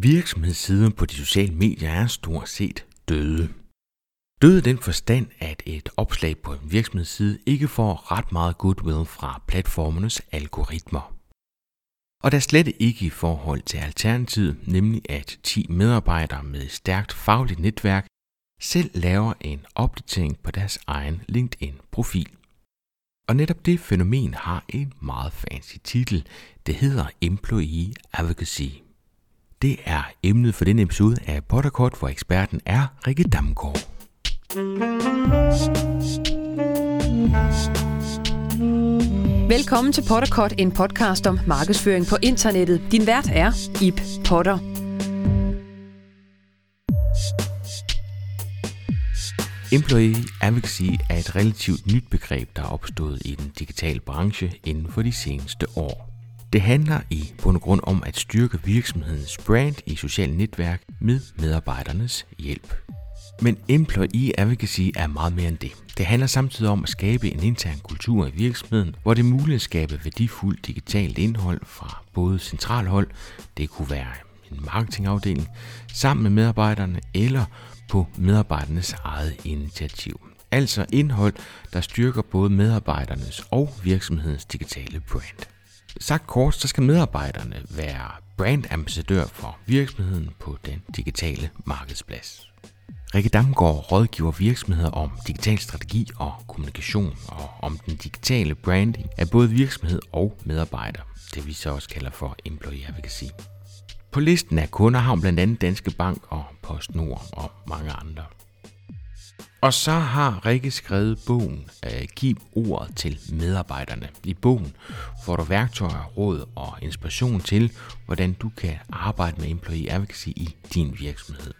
Virksomhedssiden på de sociale medier er stort set døde. Døde den forstand, at et opslag på en virksomhedsside ikke får ret meget goodwill fra platformernes algoritmer. Og der slet ikke i forhold til alternativet, nemlig at 10 medarbejdere med et stærkt fagligt netværk selv laver en opdatering på deres egen LinkedIn-profil. Og netop det fænomen har en meget fancy titel. Det hedder Employee Advocacy. Det er emnet for denne episode af Potterkort, hvor eksperten er Rikke Damgaard. Velkommen til Potterkort, en podcast om markedsføring på internettet. Din vært er Ip Potter. Employee advocacy er et relativt nyt begreb, der er opstået i den digitale branche inden for de seneste år. Det handler i bund og grund om at styrke virksomhedens brand i sociale netværk med medarbejdernes hjælp. Men employee advocacy er meget mere end det. Det handler samtidig om at skabe en intern kultur i virksomheden, hvor det er muligt at skabe værdifuldt digitalt indhold fra både centralhold, det kunne være en marketingafdeling, sammen med medarbejderne eller på medarbejdernes eget initiativ. Altså indhold, der styrker både medarbejdernes og virksomhedens digitale brand. Sagt kort, så skal medarbejderne være brandambassadør for virksomheden på den digitale markedsplads. Rikke Damgaard rådgiver virksomheder om digital strategi og kommunikation og om den digitale branding af både virksomhed og medarbejder. Det vi så også kalder for employee advocacy. På listen af kunder har hun blandt andet Danske Bank og PostNord og mange andre. Og så har Rikke skrevet bogen øh, Giv ordet til medarbejderne. I bogen får du værktøjer, råd og inspiration til, hvordan du kan arbejde med employee advocacy i din virksomhed.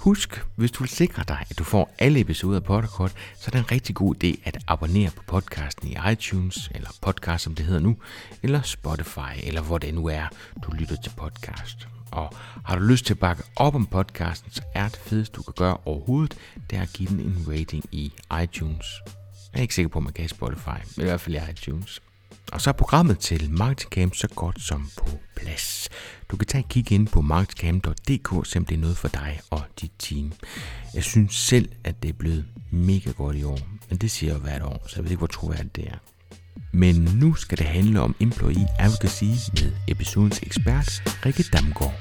Husk, hvis du vil sikre dig, at du får alle episoder af Potterkort, så er det en rigtig god idé at abonnere på podcasten i iTunes, eller podcast som det hedder nu, eller Spotify, eller hvor det nu er, du lytter til podcast. Og har du lyst til at bakke op om podcasten, så er det fedeste, du kan gøre overhovedet, det er at give den en rating i iTunes. Jeg er ikke sikker på, at man kan i Spotify, men i hvert fald i iTunes. Og så er programmet til Marketing Camp så godt som på plads. Du kan tage et kig ind på marketingcamp.dk, se om det er noget for dig og dit team. Jeg synes selv, at det er blevet mega godt i år, men det siger jeg hvert år, så jeg ved ikke, hvor troværdigt det er. Men nu skal det handle om Employee Advocacy med episodens ekspert, Rikke Damgaard.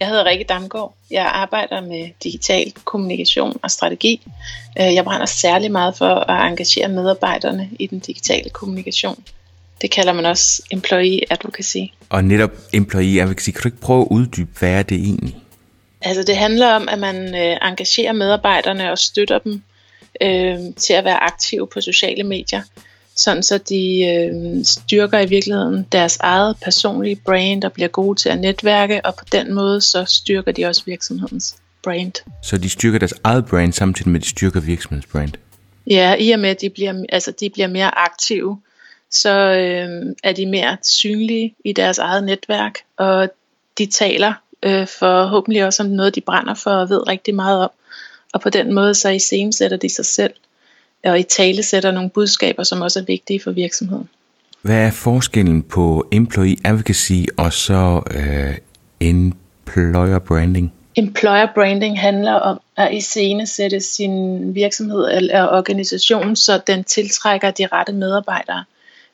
Jeg hedder Rikke Damgaard. Jeg arbejder med digital kommunikation og strategi. Øh, jeg brænder særlig meget for at engagere medarbejderne i den digitale kommunikation. Det kalder man også employee advocacy. Og netop employee advocacy, kan du ikke prøve at uddybe, hvad er det egentlig? Altså det handler om, at man øh, engagerer medarbejderne og støtter dem øh, til at være aktive på sociale medier sådan så de øh, styrker i virkeligheden deres eget personlige brand og bliver gode til at netværke, og på den måde så styrker de også virksomhedens brand. Så de styrker deres eget brand samtidig med, at de styrker virksomhedens brand? Ja, i og med, at de bliver, altså, de bliver mere aktive, så øh, er de mere synlige i deres eget netværk, og de taler øh, forhåbentlig også om noget, de brænder for og ved rigtig meget om. Og på den måde så iscenesætter de sig selv og i tale sætter nogle budskaber, som også er vigtige for virksomheden. Hvad er forskellen på employee advocacy og så uh, employer branding? Employer branding handler om at iscenesætte sin virksomhed eller organisation, så den tiltrækker de rette medarbejdere.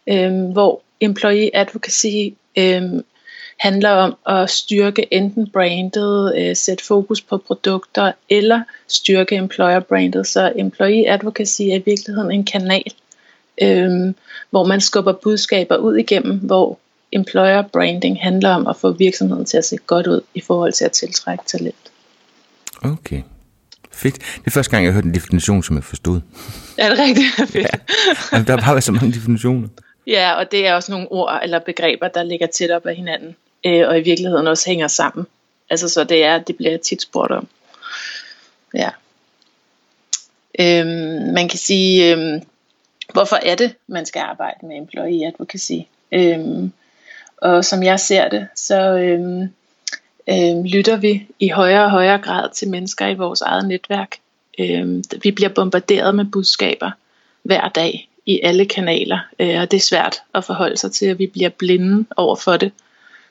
Øhm, hvor employee advocacy øhm, handler om at styrke enten brandet, øh, sætte fokus på produkter, eller styrke employer brandet. Så employee advocacy er i virkeligheden en kanal, øh, hvor man skubber budskaber ud igennem, hvor employer branding handler om at få virksomheden til at se godt ud i forhold til at tiltrække talent. Okay. Fedt. Det er første gang, jeg har hørt en definition, som jeg forstod. Er det rigtigt? Fedt. Ja. Der har bare så mange definitioner. Ja, og det er også nogle ord eller begreber, der ligger tæt op af hinanden øh, og i virkeligheden også hænger sammen. Altså så det er, det bliver tit spurgt om. Ja. Øhm, man kan sige, øhm, hvorfor er det, man skal arbejde med employee advocacy? Øhm, og som jeg ser det, så øhm, øhm, lytter vi i højere og højere grad til mennesker i vores eget netværk. Øhm, vi bliver bombarderet med budskaber hver dag i alle kanaler, øh, og det er svært at forholde sig til, at vi bliver blinde over for det.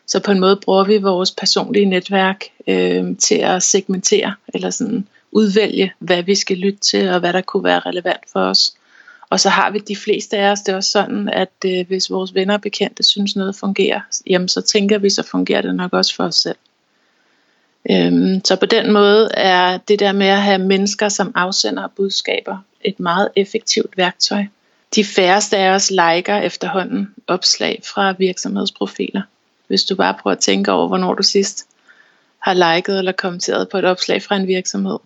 Så på en måde bruger vi vores personlige netværk øh, til at segmentere, eller sådan udvælge, hvad vi skal lytte til, og hvad der kunne være relevant for os. Og så har vi de fleste af os, det er også sådan, at øh, hvis vores venner og bekendte synes noget fungerer, jamen så tænker vi, så fungerer det nok også for os selv. Øhm, så på den måde er det der med at have mennesker som afsender budskaber et meget effektivt værktøj. De færreste af os liker efterhånden opslag fra virksomhedsprofiler. Hvis du bare prøver at tænke over, hvornår du sidst har liket eller kommenteret på et opslag fra en virksomhed.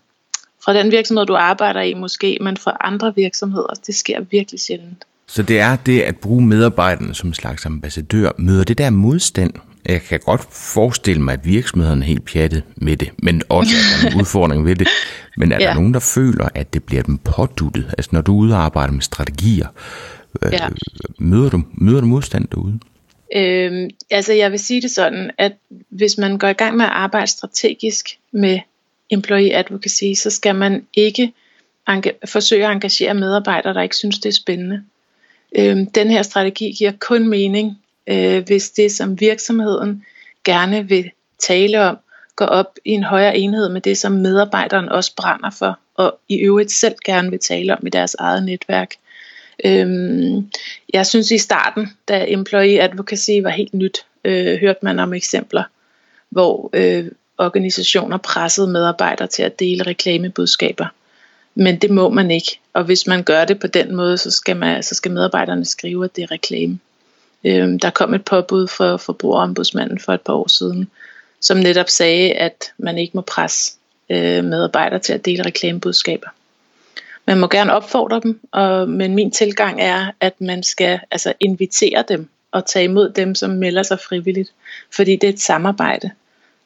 Fra den virksomhed, du arbejder i måske, men fra andre virksomheder, det sker virkelig sjældent. Så det er det at bruge medarbejderne som en slags ambassadør. Møder det der modstand? Jeg kan godt forestille mig, at virksomhederne er helt pjattet med det, men også at der er en udfordring ved det. Men er ja. der nogen, der føler, at det bliver dem påduttet? Altså når du udarbejder med strategier, øh, ja. møder, du, møder du modstand derude? Øhm, altså jeg vil sige det sådan, at hvis man går i gang med at arbejde strategisk med employee advocacy, så skal man ikke forsøge at engagere medarbejdere, der ikke synes, det er spændende. Øhm, den her strategi giver kun mening, øh, hvis det som virksomheden gerne vil tale om, går op i en højere enhed med det, som medarbejderen også brænder for, og i øvrigt selv gerne vil tale om i deres eget netværk. Øhm, jeg synes i starten, da employee advocacy var helt nyt, øh, hørte man om eksempler, hvor øh, organisationer pressede medarbejdere til at dele reklamebudskaber. Men det må man ikke. Og hvis man gør det på den måde, så skal, man, så skal medarbejderne skrive, at det er reklame. Øhm, der kom et påbud fra forbrugerombudsmanden for et par år siden, som netop sagde, at man ikke må presse øh, medarbejdere til at dele reklamebudskaber. Man må gerne opfordre dem, og, men min tilgang er, at man skal altså invitere dem og tage imod dem, som melder sig frivilligt, fordi det er et samarbejde.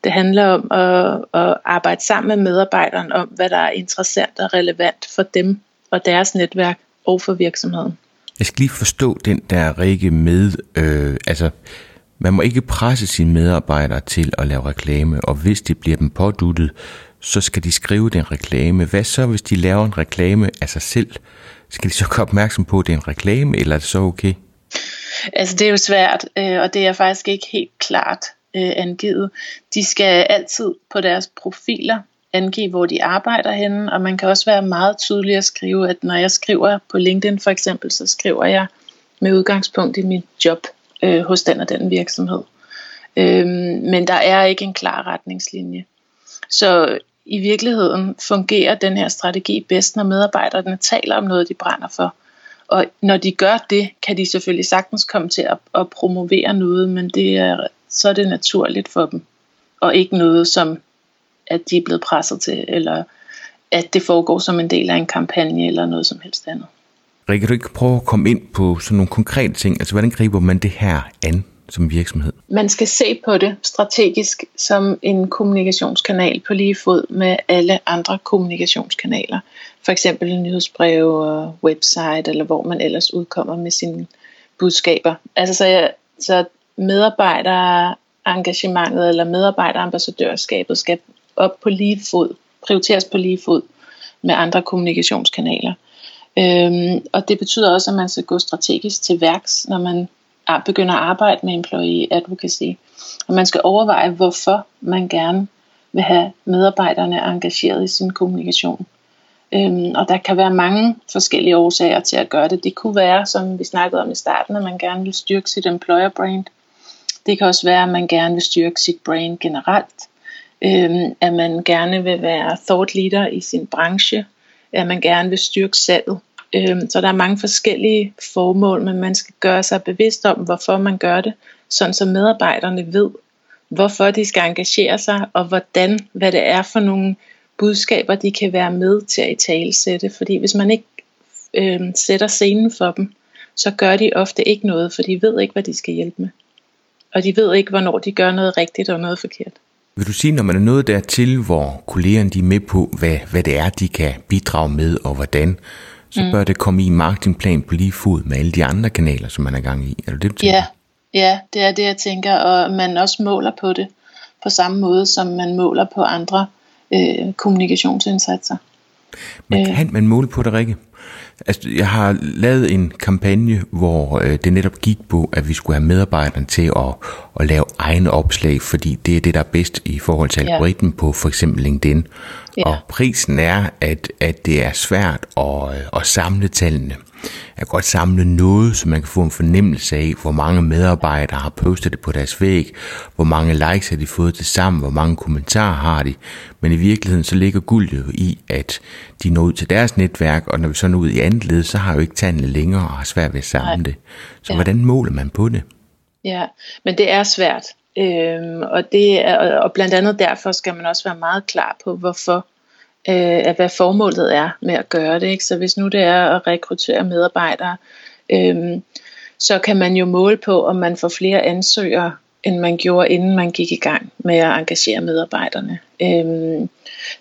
Det handler om at, at arbejde sammen med medarbejderen om, hvad der er interessant og relevant for dem og deres netværk og for virksomheden. Jeg skal lige forstå den der række med, øh, altså man må ikke presse sine medarbejdere til at lave reklame, og hvis det bliver dem påduttet, så skal de skrive den reklame. Hvad så, hvis de laver en reklame af sig selv? Skal de så gøre opmærksom på, at det er en reklame, eller er det så okay? Altså det er jo svært, øh, og det er faktisk ikke helt klart øh, angivet. De skal altid på deres profiler angive, hvor de arbejder henne, og man kan også være meget tydelig at skrive, at når jeg skriver på LinkedIn for eksempel, så skriver jeg med udgangspunkt i mit job øh, hos den og den virksomhed. Øhm, men der er ikke en klar retningslinje. Så i virkeligheden fungerer den her strategi bedst, når medarbejderne taler om noget, de brænder for. Og når de gør det, kan de selvfølgelig sagtens komme til at, at promovere noget, men det er, så er det naturligt for dem. Og ikke noget, som at de er blevet presset til, eller at det foregår som en del af en kampagne, eller noget som helst andet. Rikke, kan du ikke prøve at komme ind på sådan nogle konkrete ting? Altså, hvordan griber man det her an som virksomhed? Man skal se på det strategisk som en kommunikationskanal på lige fod med alle andre kommunikationskanaler. For eksempel nyhedsbreve og website, eller hvor man ellers udkommer med sine budskaber. Altså, så, jeg, så medarbejderengagementet eller medarbejderambassadørskabet skal op på lige fod, prioriteres på lige fod med andre kommunikationskanaler. Øhm, og det betyder også, at man skal gå strategisk til værks, når man begynder at arbejde med employee advocacy. Og man skal overveje, hvorfor man gerne vil have medarbejderne engageret i sin kommunikation. Øhm, og der kan være mange forskellige årsager til at gøre det. Det kunne være, som vi snakkede om i starten, at man gerne vil styrke sit employer brand. Det kan også være, at man gerne vil styrke sit brand generelt Øhm, at man gerne vil være thought leader i sin branche, at man gerne vil styrke salget. Øhm, så der er mange forskellige formål, men man skal gøre sig bevidst om, hvorfor man gør det, sådan så medarbejderne ved, hvorfor de skal engagere sig, og hvordan, hvad det er for nogle budskaber, de kan være med til at i talesætte. Fordi hvis man ikke øh, sætter scenen for dem, så gør de ofte ikke noget, for de ved ikke, hvad de skal hjælpe med. Og de ved ikke, hvornår de gør noget rigtigt og noget forkert. Vil du sige, når man er nået dertil, hvor kollegerne de er med på, hvad, hvad det er, de kan bidrage med og hvordan, så mm. bør det komme i en marketingplan på lige fod med alle de andre kanaler, som man er gang i. Er det det, du tænker? Ja, ja, det er det, jeg tænker, og man også måler på det på samme måde, som man måler på andre øh, kommunikationsindsatser. Men øh. kan man måle på det, Rikke? Altså, jeg har lavet en kampagne, hvor øh, det netop gik på, at vi skulle have medarbejderne til at, at lave egne opslag, fordi det er det, der er bedst i forhold til algoritmen ja. på for eksempel LinkedIn. Ja. Og prisen er, at, at det er svært at, øh, at samle tallene at godt samle noget, så man kan få en fornemmelse af, hvor mange medarbejdere har postet det på deres væg, hvor mange likes har de fået til sammen, hvor mange kommentarer har de. Men i virkeligheden så ligger guld jo i, at de når ud til deres netværk, og når vi så når ud i andet led, så har jo ikke tallene længere og har svært ved at samle Nej. det. Så ja. hvordan måler man på det? Ja, men det er svært. Øhm, og, det er, og blandt andet derfor skal man også være meget klar på, hvorfor øh, af hvad formålet er med at gøre det. Ikke? Så hvis nu det er at rekruttere medarbejdere, øh, så kan man jo måle på, om man får flere ansøgere, end man gjorde, inden man gik i gang med at engagere medarbejderne. Øh,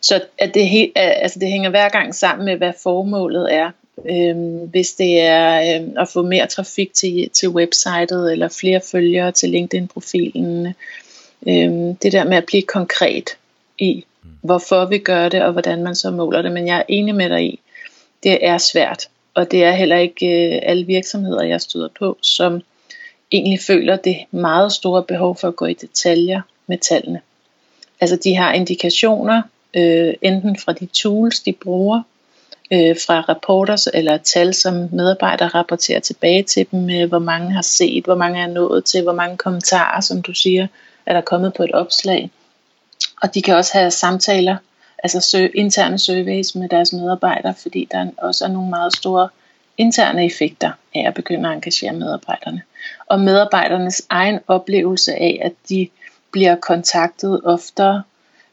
så at det, he, altså det hænger hver gang sammen med, hvad formålet er. Øhm, hvis det er øhm, at få mere trafik til, til websitet, eller flere følgere til LinkedIn-profilen. Øhm, det der med at blive konkret i, Mm. hvorfor vi gør det, og hvordan man så måler det. Men jeg er enig med dig i, det er svært. Og det er heller ikke øh, alle virksomheder, jeg støder på, som egentlig føler det meget store behov for at gå i detaljer med tallene. Altså de har indikationer, øh, enten fra de tools, de bruger, øh, fra rapporter eller tal, som medarbejdere rapporterer tilbage til dem, øh, hvor mange har set, hvor mange er nået til, hvor mange kommentarer, som du siger, er der kommet på et opslag. Og de kan også have samtaler, altså interne surveys med deres medarbejdere, fordi der også er nogle meget store interne effekter af at begynde at engagere medarbejderne. Og medarbejdernes egen oplevelse af, at de bliver kontaktet oftere,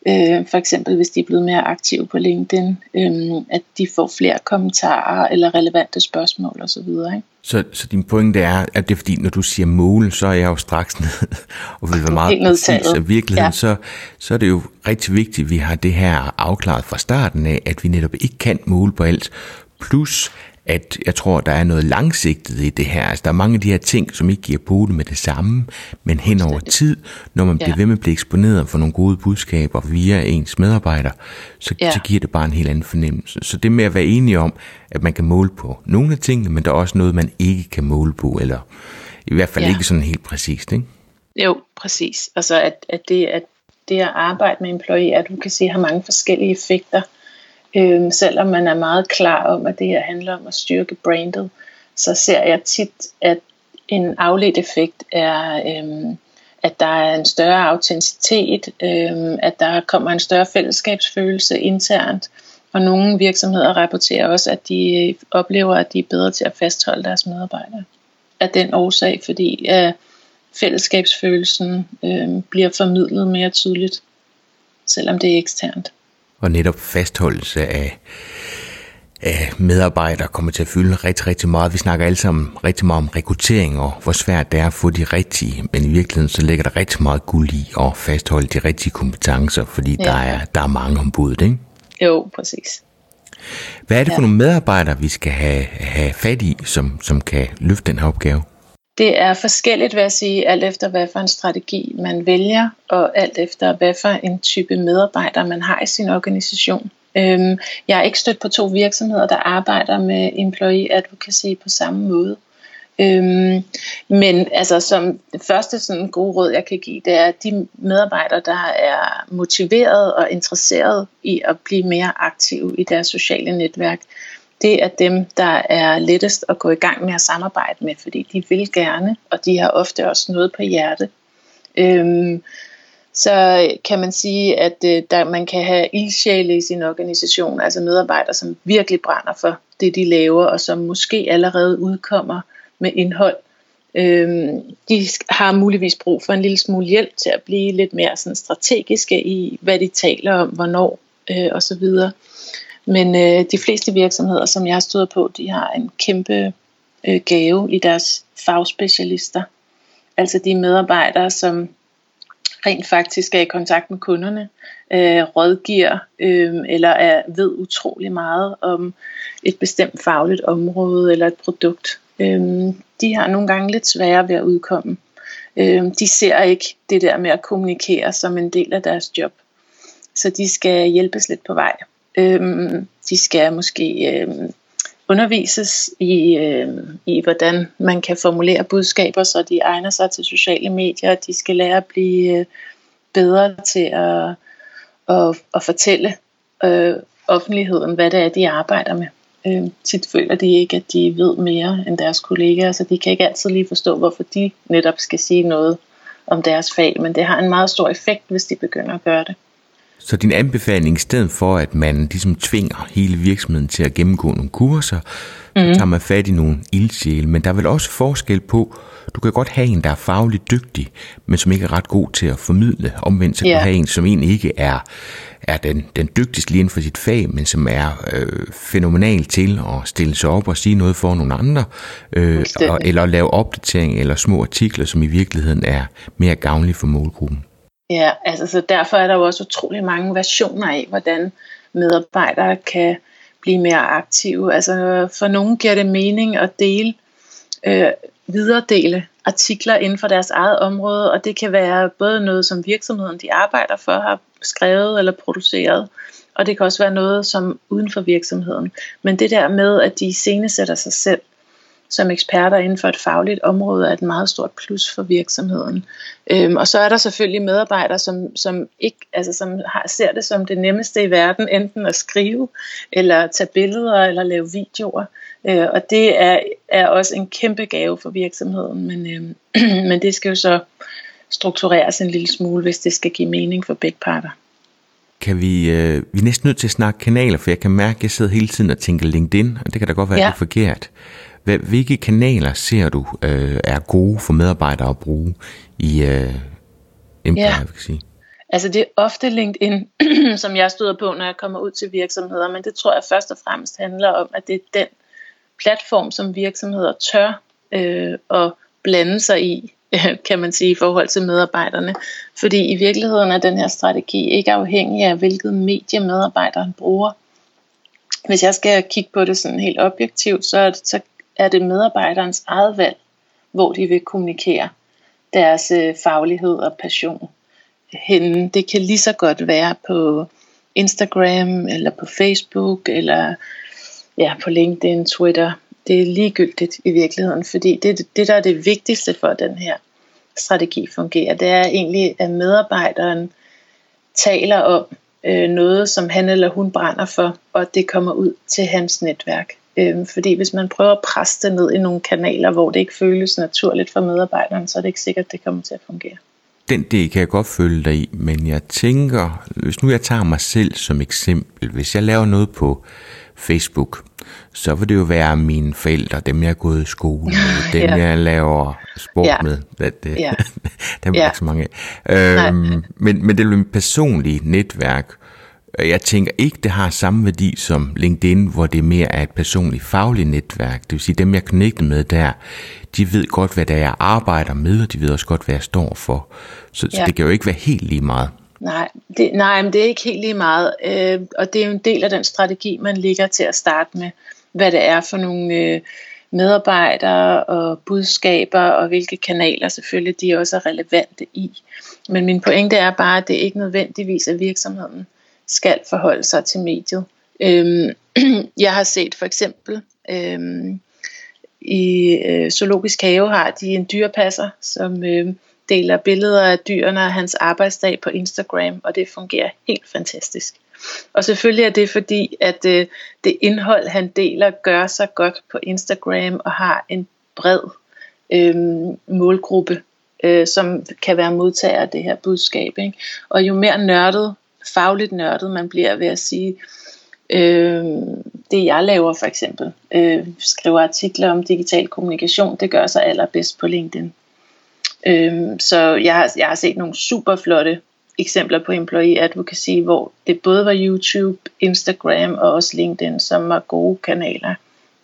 øh, for eksempel hvis de er blevet mere aktive på LinkedIn, øh, at de får flere kommentarer eller relevante spørgsmål osv. Ikke? Så, så din pointe er, at det er fordi, når du siger mål, så er jeg jo straks ned og vil være meget præcis. I virkeligheden, ja. så, så er det jo rigtig vigtigt, at vi har det her afklaret fra starten af, at vi netop ikke kan måle på alt. Plus, at jeg tror, der er noget langsigtet i det her. Altså, der er mange af de her ting, som ikke giver pote med det samme, men hen over tid, når man bliver ja. ved med at blive eksponeret for nogle gode budskaber via ens medarbejder, så, ja. så giver det bare en helt anden fornemmelse. Så det med at være enige om, at man kan måle på nogle af tingene, men der er også noget, man ikke kan måle på, eller i hvert fald ja. ikke sådan helt præcist, ikke? Jo, præcis. Altså, at, at, det, at det at arbejde med employee, at du kan se, har mange forskellige effekter, Øhm, selvom man er meget klar om, at det her handler om at styrke brandet, så ser jeg tit, at en afledt effekt er, øhm, at der er en større autenticitet, øhm, at der kommer en større fællesskabsfølelse internt, og nogle virksomheder rapporterer også, at de oplever, at de er bedre til at fastholde deres medarbejdere. Af den årsag, fordi at fællesskabsfølelsen øh, bliver formidlet mere tydeligt, selvom det er eksternt og netop fastholdelse af, af medarbejdere kommer til at fylde rigtig, rigtig meget. Vi snakker alle sammen rigtig meget om rekruttering og hvor svært det er at få de rigtige, men i virkeligheden så ligger der rigtig meget guld i at fastholde de rigtige kompetencer, fordi ja. der, er, der er mange ombud, ikke? Jo, præcis. Hvad er det for ja. nogle medarbejdere, vi skal have, have fat i, som, som kan løfte den her opgave? Det er forskelligt, vil jeg sige, alt efter hvad for en strategi man vælger, og alt efter hvad for en type medarbejder man har i sin organisation. Øhm, jeg har ikke stødt på to virksomheder, der arbejder med employee advocacy på samme måde. Øhm, men altså som det første sådan gode råd, jeg kan give, det er, at de medarbejdere, der er motiveret og interesseret i at blive mere aktive i deres sociale netværk, det er dem, der er lettest at gå i gang med at samarbejde med, fordi de vil gerne, og de har ofte også noget på hjerte. Øhm, så kan man sige, at øh, der, man kan have ildsjæle i sin organisation, altså medarbejdere, som virkelig brænder for det, de laver, og som måske allerede udkommer med indhold. Øhm, de har muligvis brug for en lille smule hjælp til at blive lidt mere sådan strategiske i, hvad de taler om, hvornår øh, osv. Men øh, de fleste virksomheder, som jeg har stået på, de har en kæmpe øh, gave i deres fagspecialister. Altså de medarbejdere, som rent faktisk er i kontakt med kunderne, øh, rådgiver øh, eller er, ved utrolig meget om et bestemt fagligt område eller et produkt. Øh, de har nogle gange lidt sværere ved at udkomme. Øh, de ser ikke det der med at kommunikere som en del af deres job. Så de skal hjælpes lidt på vej. Øhm, de skal måske øhm, undervises i, øh, i, hvordan man kan formulere budskaber, så de egner sig til sociale medier. De skal lære at blive øh, bedre til at, at, at fortælle øh, offentligheden, hvad det er, de arbejder med. Øh, tit føler de ikke, at de ved mere end deres kollegaer, så de kan ikke altid lige forstå, hvorfor de netop skal sige noget om deres fag, men det har en meget stor effekt, hvis de begynder at gøre det. Så din anbefaling, i stedet for at man ligesom tvinger hele virksomheden til at gennemgå nogle kurser, mm. så tager man fat i nogle ildsjæle, men der er vel også forskel på, du kan godt have en, der er fagligt dygtig, men som ikke er ret god til at formidle. Omvendt så kan yeah. du have en, som egentlig ikke er, er den, den dygtigste lige inden for sit fag, men som er øh, fænomenal til at stille sig op og sige noget for nogle andre, øh, og, eller lave opdatering eller små artikler, som i virkeligheden er mere gavnlige for målgruppen. Ja, altså så derfor er der jo også utrolig mange versioner af, hvordan medarbejdere kan blive mere aktive. Altså for nogen giver det mening at dele, øh, videredele artikler inden for deres eget område, og det kan være både noget, som virksomheden de arbejder for har skrevet eller produceret, og det kan også være noget, som uden for virksomheden. Men det der med, at de iscenesætter sig selv, som eksperter inden for et fagligt område er et meget stort plus for virksomheden. Øhm, og så er der selvfølgelig medarbejdere, som, som, ikke, altså, som har, ser det som det nemmeste i verden, enten at skrive, eller tage billeder, eller lave videoer. Øh, og det er, er også en kæmpe gave for virksomheden, men, øhm, men det skal jo så struktureres en lille smule, hvis det skal give mening for begge parter kan vi, øh, vi er næsten nødt til at snakke kanaler, for jeg kan mærke, at jeg sidder hele tiden og tænker LinkedIn, og det kan da godt være, ja. det er forkert. Hvilke kanaler ser du øh, er gode for medarbejdere at bruge i øh, Empire, ja. vil sige? Altså det er ofte LinkedIn, som jeg støder på, når jeg kommer ud til virksomheder, men det tror jeg først og fremmest handler om, at det er den platform, som virksomheder tør øh, at blande sig i, kan man sige, i forhold til medarbejderne. Fordi i virkeligheden er den her strategi ikke afhængig af, hvilket medie medarbejderen bruger. Hvis jeg skal kigge på det sådan helt objektivt, så, så er det medarbejderens eget valg, hvor de vil kommunikere deres øh, faglighed og passion henne. Det kan lige så godt være på Instagram, eller på Facebook, eller ja, på LinkedIn, Twitter. Det er ligegyldigt i virkeligheden, fordi det, det der er det vigtigste for, at den her strategi fungerer, det er egentlig, at medarbejderen taler om øh, noget, som han eller hun brænder for, og det kommer ud til hans netværk. Øh, fordi hvis man prøver at presse det ned i nogle kanaler, hvor det ikke føles naturligt for medarbejderen, så er det ikke sikkert, at det kommer til at fungere. Den del kan jeg godt følge dig i, men jeg tænker, hvis nu jeg tager mig selv som eksempel, hvis jeg laver noget på Facebook, så vil det jo være mine forældre, dem jeg er gået i skole med, dem ja. jeg laver sport ja. med. Det, det, ja. dem er ja. ikke så mange af. Øhm, men, men det er jo et personligt netværk, jeg tænker ikke, det har samme værdi som LinkedIn, hvor det mere er et personligt fagligt netværk. Det vil sige, dem jeg connecter med der, de ved godt, hvad det er, jeg arbejder med, og de ved også godt, hvad jeg står for. Så, ja. så det kan jo ikke være helt lige meget. Nej, det, nej, men det er ikke helt lige meget. Øh, og det er jo en del af den strategi, man ligger til at starte med. Hvad det er for nogle øh, medarbejdere og budskaber, og hvilke kanaler selvfølgelig de også er relevante i. Men min pointe er bare, at det ikke nødvendigvis er virksomheden skal forholde sig til mediet. Øhm, jeg har set for eksempel øhm, i øh, Zoologisk Have har de en dyrepasser, som øh, deler billeder af dyrene og hans arbejdsdag på Instagram, og det fungerer helt fantastisk. Og selvfølgelig er det fordi, at øh, det indhold, han deler, gør sig godt på Instagram og har en bred øh, målgruppe, øh, som kan være modtager af det her budskab. Ikke? Og jo mere nørdet fagligt nørdet man bliver ved at sige, øh, det jeg laver for eksempel, øh, skriver artikler om digital kommunikation, det gør sig allerbedst på LinkedIn. Øh, så jeg har, jeg har set nogle super flotte eksempler på employee advocacy, hvor det både var YouTube, Instagram og også LinkedIn, som var gode kanaler.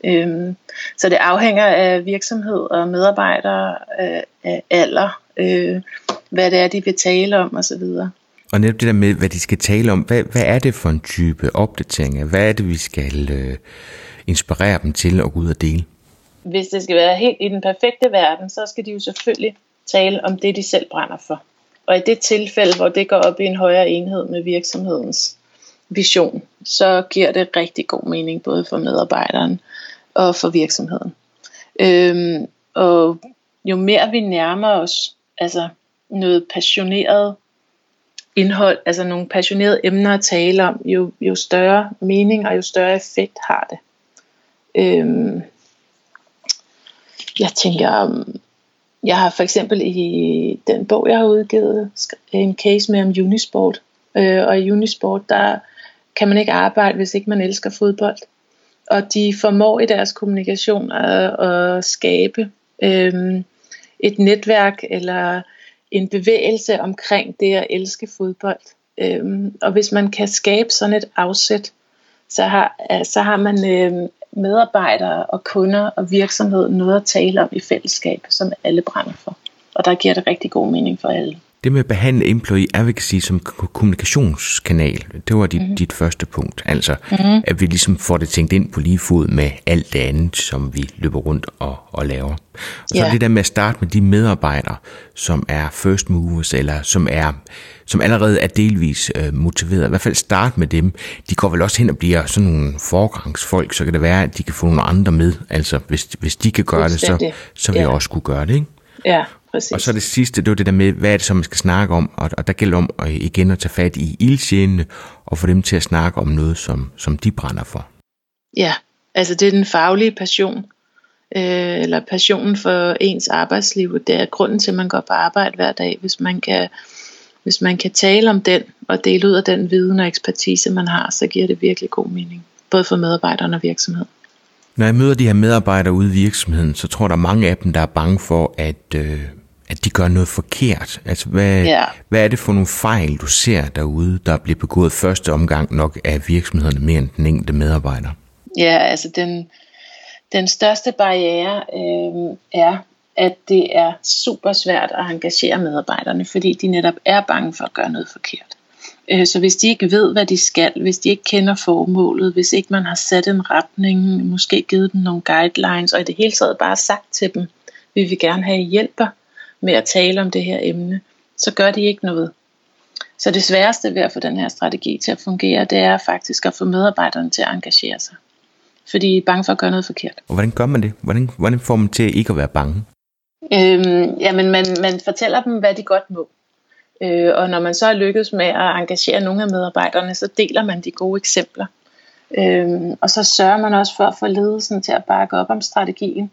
Øhm, så det afhænger af virksomhed og medarbejdere, øh, af alder, øh, hvad det er, de vil tale om osv. Og netop det der med, hvad de skal tale om, hvad, hvad er det for en type opdateringer? Hvad er det, vi skal øh, inspirere dem til at gå ud og dele? Hvis det skal være helt i den perfekte verden, så skal de jo selvfølgelig tale om det, de selv brænder for. Og i det tilfælde, hvor det går op i en højere enhed med virksomhedens vision, så giver det rigtig god mening både for medarbejderen og for virksomheden. Øhm, og jo mere vi nærmer os altså noget passioneret indhold, altså nogle passionerede emner at tale om, jo, jo større mening og jo større effekt har det. Øhm, jeg tænker, jeg har for eksempel i den bog, jeg har udgivet, en case med om Unisport. Øh, og i Unisport, der kan man ikke arbejde, hvis ikke man elsker fodbold. Og de formår i deres kommunikation at, at skabe øh, et netværk eller en bevægelse omkring det at elske fodbold. Øhm, og hvis man kan skabe sådan et afsæt, så har, øh, så har man øhm, medarbejdere og kunder og virksomhed noget at tale om i fællesskab, som alle brænder for. Og der giver det rigtig god mening for alle. Det med at behandle employee advocacy som kommunikationskanal, det var dit, mm. dit første punkt. Altså, mm. at vi ligesom får det tænkt ind på lige fod med alt det andet, som vi løber rundt og, og laver. Og så yeah. det der med at starte med de medarbejdere, som er first movers, eller som er som allerede er delvis øh, motiveret. I hvert fald starte med dem. De går vel også hen og bliver sådan nogle forgangsfolk, så kan det være, at de kan få nogle andre med. Altså, hvis, hvis de kan gøre det, så, så vil ja. jeg også kunne gøre det, ikke? Ja, præcis. Og så det sidste, det var det der med, hvad er det så, man skal snakke om? Og, og der gælder om at, igen at tage fat i ildsjælene og få dem til at snakke om noget, som, som de brænder for. Ja, altså det er den faglige passion, øh, eller passionen for ens arbejdsliv. Det er grunden til, at man går på arbejde hver dag, hvis man kan hvis man kan tale om den og dele ud af den viden og ekspertise, man har, så giver det virkelig god mening, både for medarbejderne og virksomheden. Når jeg møder de her medarbejdere ude i virksomheden, så tror der er mange af dem, der er bange for, at, øh, at de gør noget forkert. Altså, hvad, ja. hvad er det for nogle fejl, du ser derude, der bliver begået første omgang nok af virksomhederne mere end den enkelte medarbejder? Ja, altså den, den største barriere øh, er, at det er super svært at engagere medarbejderne, fordi de netop er bange for at gøre noget forkert. Øh, så hvis de ikke ved, hvad de skal, hvis de ikke kender formålet, hvis ikke man har sat en retning, måske givet dem nogle guidelines, og i det hele taget bare sagt til dem, vi vil gerne have hjælper med at tale om det her emne, så gør de ikke noget. Så det sværeste ved at få den her strategi til at fungere, det er faktisk at få medarbejderne til at engagere sig. Fordi de er bange for at gøre noget forkert. Og hvordan gør man det? Hvordan, hvordan får man til ikke at være bange? Øhm, jamen, man, man fortæller dem, hvad de godt må. Øh, og når man så er lykkedes med at engagere nogle af medarbejderne, så deler man de gode eksempler. Øhm, og så sørger man også for at få ledelsen til at bakke op om strategien.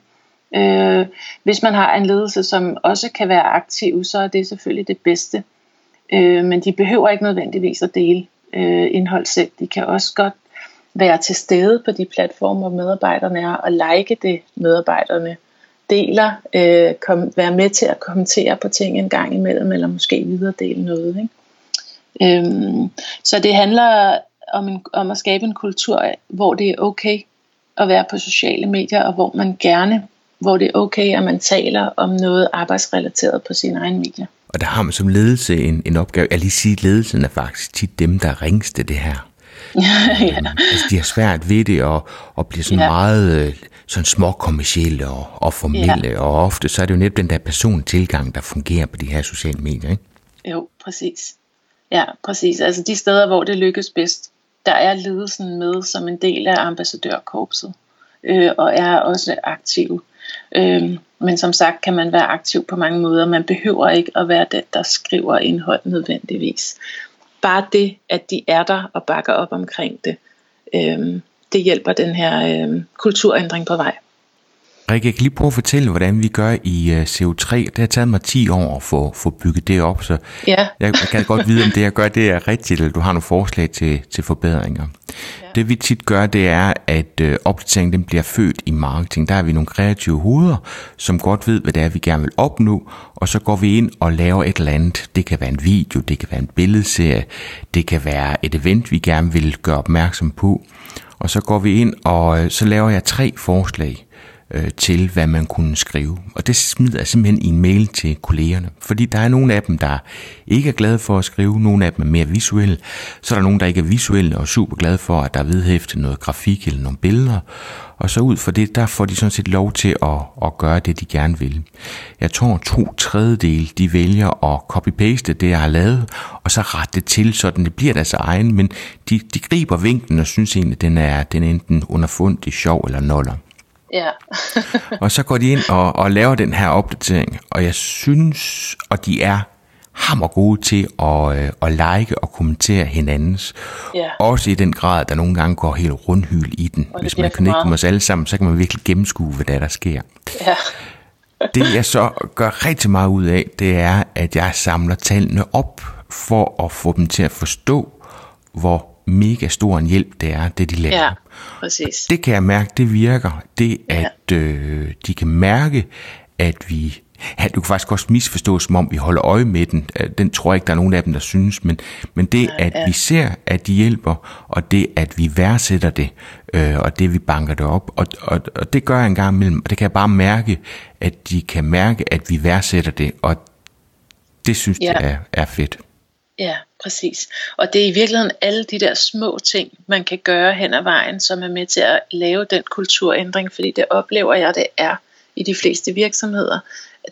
Øh, hvis man har en ledelse, som også kan være aktiv, så er det selvfølgelig det bedste. Øh, men de behøver ikke nødvendigvis at dele øh, indhold selv. De kan også godt være til stede på de platformer, medarbejderne er, og like det, medarbejderne deler, øh, kom, være med til at kommentere på ting en gang imellem, eller måske videre dele noget. Ikke? Øhm, så det handler om, en, om at skabe en kultur, hvor det er okay at være på sociale medier, og hvor man gerne, hvor det er okay, at man taler om noget arbejdsrelateret på sine egne medier. Og der har man som ledelse en, en opgave. Jeg lige sige, at ledelsen er faktisk tit dem, der ringste det her. ja. altså, de har svært ved det, og, og bliver sådan ja. meget øh, sådan små kommersielle og, og formelle, ja. og ofte så er det jo netop den der persontilgang, der fungerer på de her sociale medier, ikke? Jo, præcis. Ja, præcis. Altså de steder, hvor det lykkes bedst, der er ledelsen med som en del af ambassadørkorpset, øh, og er også aktiv. Øh, men som sagt kan man være aktiv på mange måder. Man behøver ikke at være den, der skriver indhold nødvendigvis. Bare det, at de er der og bakker op omkring det, øh, det hjælper den her øh, kulturændring på vej. Rikke, jeg kan lige prøve at fortælle, hvordan vi gør i uh, CO3. Det har taget mig 10 år at få, få bygget det op, så ja. jeg kan godt vide, om det jeg gør, det er rigtigt, eller du har nogle forslag til, til forbedringer. Det vi tit gør, det er, at øh, opdateringen den bliver født i marketing. Der er vi nogle kreative hoveder, som godt ved, hvad det er, vi gerne vil opnå, og så går vi ind og laver et eller andet. Det kan være en video, det kan være en billedserie, det kan være et event, vi gerne vil gøre opmærksom på. Og så går vi ind, og øh, så laver jeg tre forslag øh, til, hvad man kunne skrive. Og det smider jeg simpelthen i en mail til kollegerne. Fordi der er nogle af dem, der ikke er glade for at skrive, nogle af dem er mere visuelle. Så er der nogen, der ikke er visuelle og super glade for, at der er vedhæftet noget grafik eller nogle billeder. Og så ud for det, der får de sådan set lov til at, at gøre det, de gerne vil. Jeg tror, to tredjedel, de vælger at copy-paste det, jeg har lavet, og så rette det til, så det bliver deres egen, men de, de griber vinklen og synes egentlig, den er, den er enten underfundig, sjov eller noller. Ja. og så går de ind og, og laver den her opdatering, og jeg synes, og de er hammer gode til at, øh, at like og kommentere hinandens. Ja. Også i den grad, der nogle gange går helt rundhyl i den. Hvis man connecter med os alle sammen, så kan man virkelig gennemskue, hvad der, er, der sker. Ja. Det jeg så gør rigtig meget ud af, det er, at jeg samler tallene op for at få dem til at forstå, hvor mega stor en hjælp det er, det de laver. Ja, præcis. Det kan jeg mærke, det virker. Det, at øh, de kan mærke, at vi... Ja, du kan faktisk også misforstå, som om vi holder øje med den. Øh, Den tror jeg ikke, der er nogen af dem, der synes. Men, men det, at vi ser, at de hjælper, og det, at vi værdsætter det, øh, og det, vi banker det op, og, og, og det gør jeg en gang imellem. Og det kan jeg bare mærke, at de kan mærke, at vi værdsætter det, og det synes Ja. jeg er, er fedt. Ja, præcis. Og det er i virkeligheden alle de der små ting, man kan gøre hen ad vejen, som er med til at lave den kulturændring, fordi det oplever jeg, det er i de fleste virksomheder.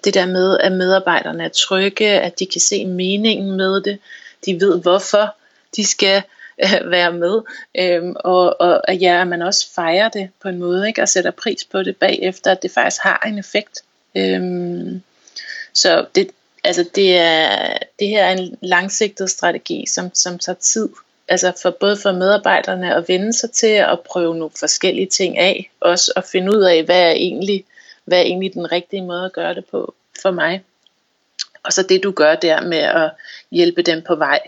Det der med, at medarbejderne er trygge, at de kan se meningen med det, de ved hvorfor de skal øh, være med, øhm, og, og at ja, at man også fejrer det på en måde, ikke? og sætter pris på det bagefter, at det faktisk har en effekt. Øhm, så det, altså det, er, det her er en langsigtet strategi, som, som tager tid. Altså for både for medarbejderne at vende sig til at prøve nogle forskellige ting af, også at finde ud af, hvad er egentlig, hvad er egentlig den rigtige måde at gøre det på for mig. Og så det du gør der med at hjælpe dem på vej,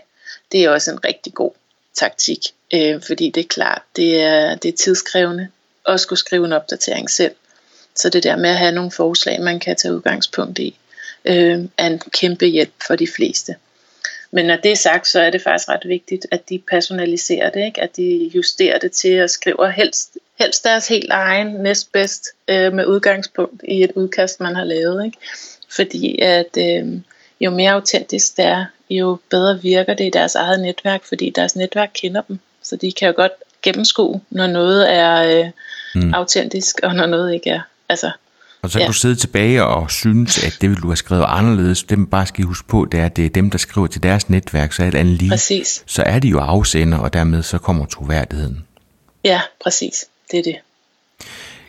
det er også en rigtig god taktik, øh, fordi det er klart, det er, det er tidskrævende at skulle skrive en opdatering selv. Så det der med at have nogle forslag, man kan tage udgangspunkt i, øh, er en kæmpe hjælp for de fleste. Men når det er sagt, så er det faktisk ret vigtigt, at de personaliserer det, ikke? at de justerer det til at skrive helst, helst deres helt egen næstbedst øh, med udgangspunkt i et udkast, man har lavet. Ikke? Fordi at øh, jo mere autentisk det er, jo bedre virker det i deres eget netværk, fordi deres netværk kender dem. Så de kan jo godt gennemskue, når noget er øh, mm. autentisk, og når noget ikke er. Altså, Og så kan Ja. du sidde tilbage og synes, at det vil du have skrevet anderledes. Det man bare skal huske på, det er, at det er dem, der skriver til deres netværk, så alt andet lige. præcis. Så er de jo afsender, og dermed så kommer troværdigheden. Ja, præcis. Det er det.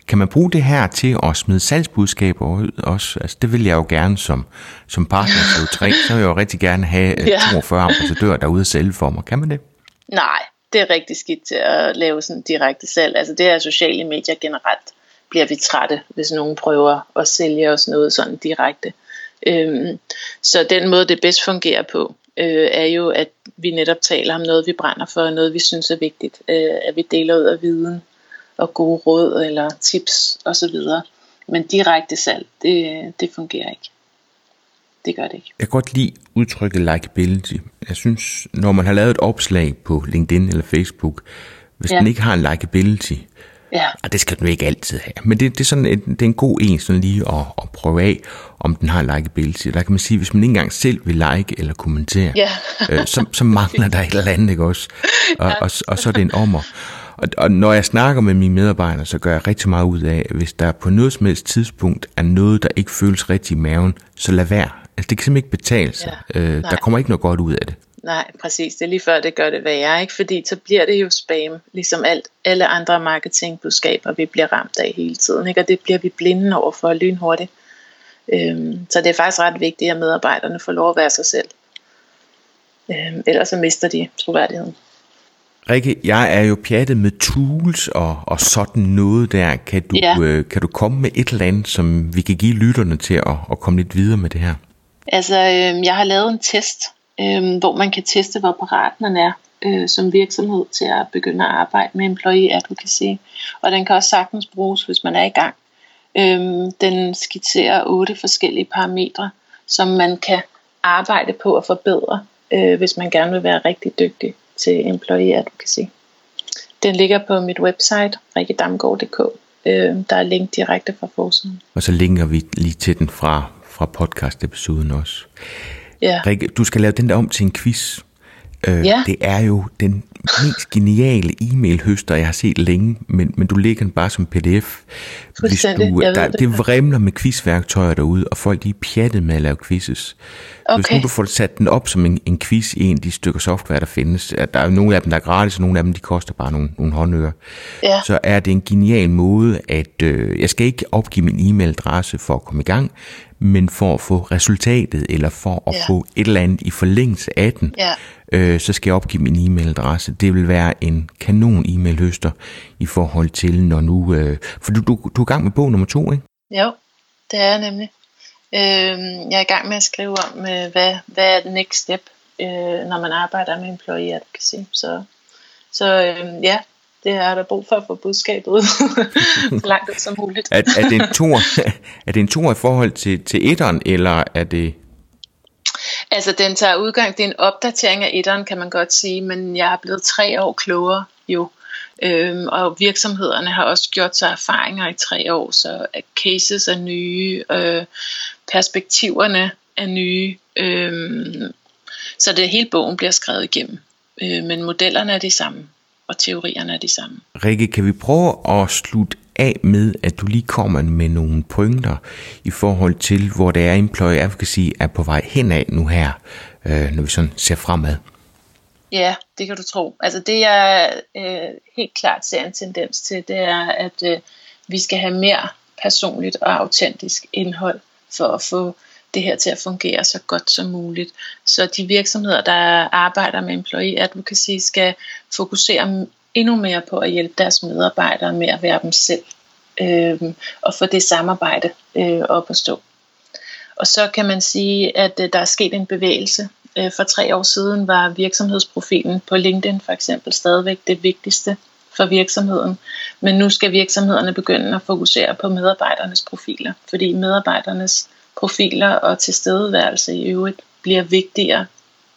Kan man bruge det her til at smide salgsbudskaber ud også? Altså, det vil jeg jo gerne som, som partner til 3 så vil jeg jo rigtig gerne have Ja. ja. 42 ambassadører derude at sælge for mig. Kan man det? Nej, det er rigtig skidt til at lave sådan direkte salg. Altså det er sociale medier generelt. Bliver vi trætte, hvis nogen prøver at sælge os noget sådan direkte. Øhm, så den måde, det bedst fungerer på, øh, er jo, at vi netop taler om noget, vi brænder for, noget, vi synes er vigtigt. Øh, at vi deler ud af viden og gode råd eller tips osv. Men direkte salg, det, det fungerer ikke. Det gør det ikke. Jeg kan godt lide udtrykket likability. Jeg synes, når man har lavet et opslag på LinkedIn eller Facebook, hvis ja. den ikke har en likability, Ja, og det skal den ikke altid have, men det, det, er, sådan et, det er en god en sådan lige at, at prøve af, om den har en likability. Der kan man sige, hvis man ikke engang selv vil like eller kommentere, Ja. øh, så, så mangler der et eller andet, ikke også? Og, og, og så er det en ommer. Og, og når jeg snakker med mine medarbejdere, så gør jeg rigtig meget ud af, hvis der på noget som helst tidspunkt er noget, der ikke føles rigtigt i maven, så lad være. Altså, det kan simpelthen ikke betale sig. Ja. Øh, der kommer ikke noget godt ud af det. Nej, præcis. Det er lige før, det gør det værre, ikke? Fordi så bliver det jo spam, ligesom alt, alle andre marketingbudskaber, vi bliver ramt af hele tiden, ikke? Og det bliver vi blinde over for lynhurtigt. Øhm, så det er faktisk ret vigtigt, at medarbejderne får lov at være sig selv. Øhm, ellers så mister de troværdigheden. Rikke, jeg er jo pjattet med tools og, og sådan noget der. Kan du, Ja. øh, kan du komme med et eller andet, som vi kan give lytterne til at, at komme lidt videre med det her? Altså, øhm, jeg har lavet en test, øhm, hvor man kan teste, hvor parat man er øh, som virksomhed til at begynde at arbejde med employee advocacy. Og den kan også sagtens bruges, hvis man er i gang. Øh, den skitserer otte forskellige parametre, som man kan arbejde på at forbedre, øh, hvis man gerne vil være rigtig dygtig til employee advocacy. Den ligger på mit website, rikkedamgaard.dk. Øh, der er link direkte fra forsiden. Og så linker vi lige til den fra, fra podcast-episoden også. Ja. Rikke, du skal lave den der om til en quiz. Øh, Ja. Det er jo den mest geniale e-mail-høster, jeg har set længe, men, men du lægger den bare som pdf. Hvis du, der, det. det vrimler med quizværktøjer derude, og folk de er pjattet med at lave quizzes. Okay. Hvis nu du får sat den op som en, en quiz i en af de stykker software, der findes, der er nogle af dem, der er gratis, og nogle af dem, de koster bare nogle, nogle håndører, ja. så er det en genial måde, at øh, jeg skal ikke opgive min e-mailadresse for at komme i gang, men for at få resultatet, eller for at ja. få et eller andet i forlængelse af den, ja. øh, så skal jeg opgive min e-mailadresse. Det vil være en kanon e-mail-høster i forhold til, når nu... Øh, for du, du, du er i gang med bog nummer to, ikke? Jo, det er jeg nemlig. Øh, jeg er i gang med at skrive om, øh, hvad, hvad er det next step, øh, når man arbejder med employee advocacy. Så, så øh, ja, det er der brug for at få budskabet ud så langt ud som muligt. er, er, det en tor, er det en tor i forhold til, til etteren, eller er det... Altså den tager udgang, det er en opdatering af etteren, kan man godt sige, men jeg er blevet tre år klogere jo. Øhm, og virksomhederne har også gjort sig erfaringer i tre år, så cases er nye, øh, perspektiverne er nye, øh, så det hele bogen bliver skrevet igennem. Øh, men modellerne er de samme og teorierne er de samme. Rikke, kan vi prøve at slutte af med, at du lige kommer med nogle pointer i forhold til, hvor det er, Employee Advocacy er på vej henad nu her, øh, når vi sådan ser fremad? Ja, det kan du tro. Altså det jeg øh, helt klart ser en tendens til, det er, at øh, vi skal have mere personligt og autentisk indhold for at få det her til at fungere så godt som muligt. Så de virksomheder, der arbejder med employee advocacy, skal fokusere endnu mere på at hjælpe deres medarbejdere med at være dem selv øh, og få det samarbejde øh, op at stå. Og så kan man sige, at øh, der er sket en bevægelse. Øh, for tre år siden var virksomhedsprofilen på LinkedIn for eksempel stadigvæk det vigtigste for virksomheden. Men nu skal virksomhederne begynde at fokusere på medarbejdernes profiler, fordi medarbejdernes profiler og tilstedeværelse i øvrigt bliver vigtigere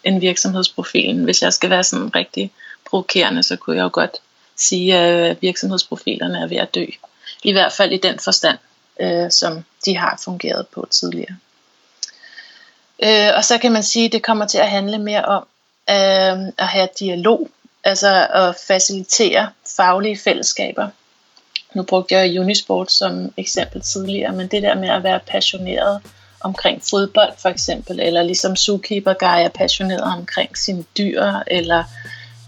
end virksomhedsprofilen. Hvis jeg skal være sådan rigtig provokerende, så kunne jeg jo godt sige, at virksomhedsprofilerne er ved at dø. I hvert fald i den forstand, øh, som de har fungeret på tidligere. Øh, og så kan man sige, at det kommer til at handle mere om øh, at have dialog, altså at facilitere faglige fællesskaber nu brugte jeg Unisport som eksempel tidligere, men det der med at være passioneret omkring fodbold for eksempel, eller ligesom Zookeeper Guy er passioneret omkring sine dyr, eller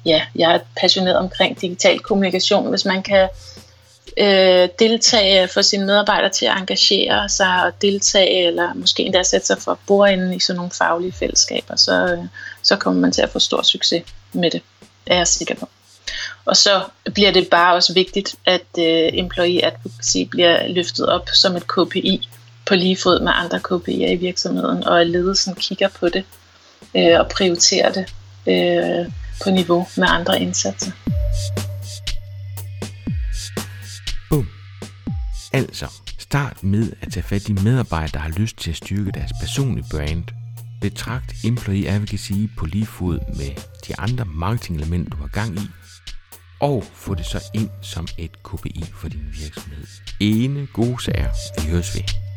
ja, jeg er passioneret omkring digital kommunikation. Hvis man kan øh, deltage, få sine medarbejdere til at engagere sig og deltage, eller måske endda sætte sig for bordenden i sådan nogle faglige fællesskaber, så, øh, så kommer man til at få stor succes med det, er jeg sikker på. Og så bliver det bare også vigtigt, at øh, employee advocacy bliver løftet op som et KPI på lige fod med andre KPI'er i virksomheden, og at ledelsen kigger på det øh, og prioriterer det øh, på niveau med andre indsatser. Boom. Altså, start med at tage fat i medarbejdere, der har lyst til at styrke deres personlige brand. Betragt Employee Advocacy på lige fod med de andre marketingelementer, du har gang i, og få det så ind som et KPI for din virksomhed. Ene gode sager. Vi høres ved.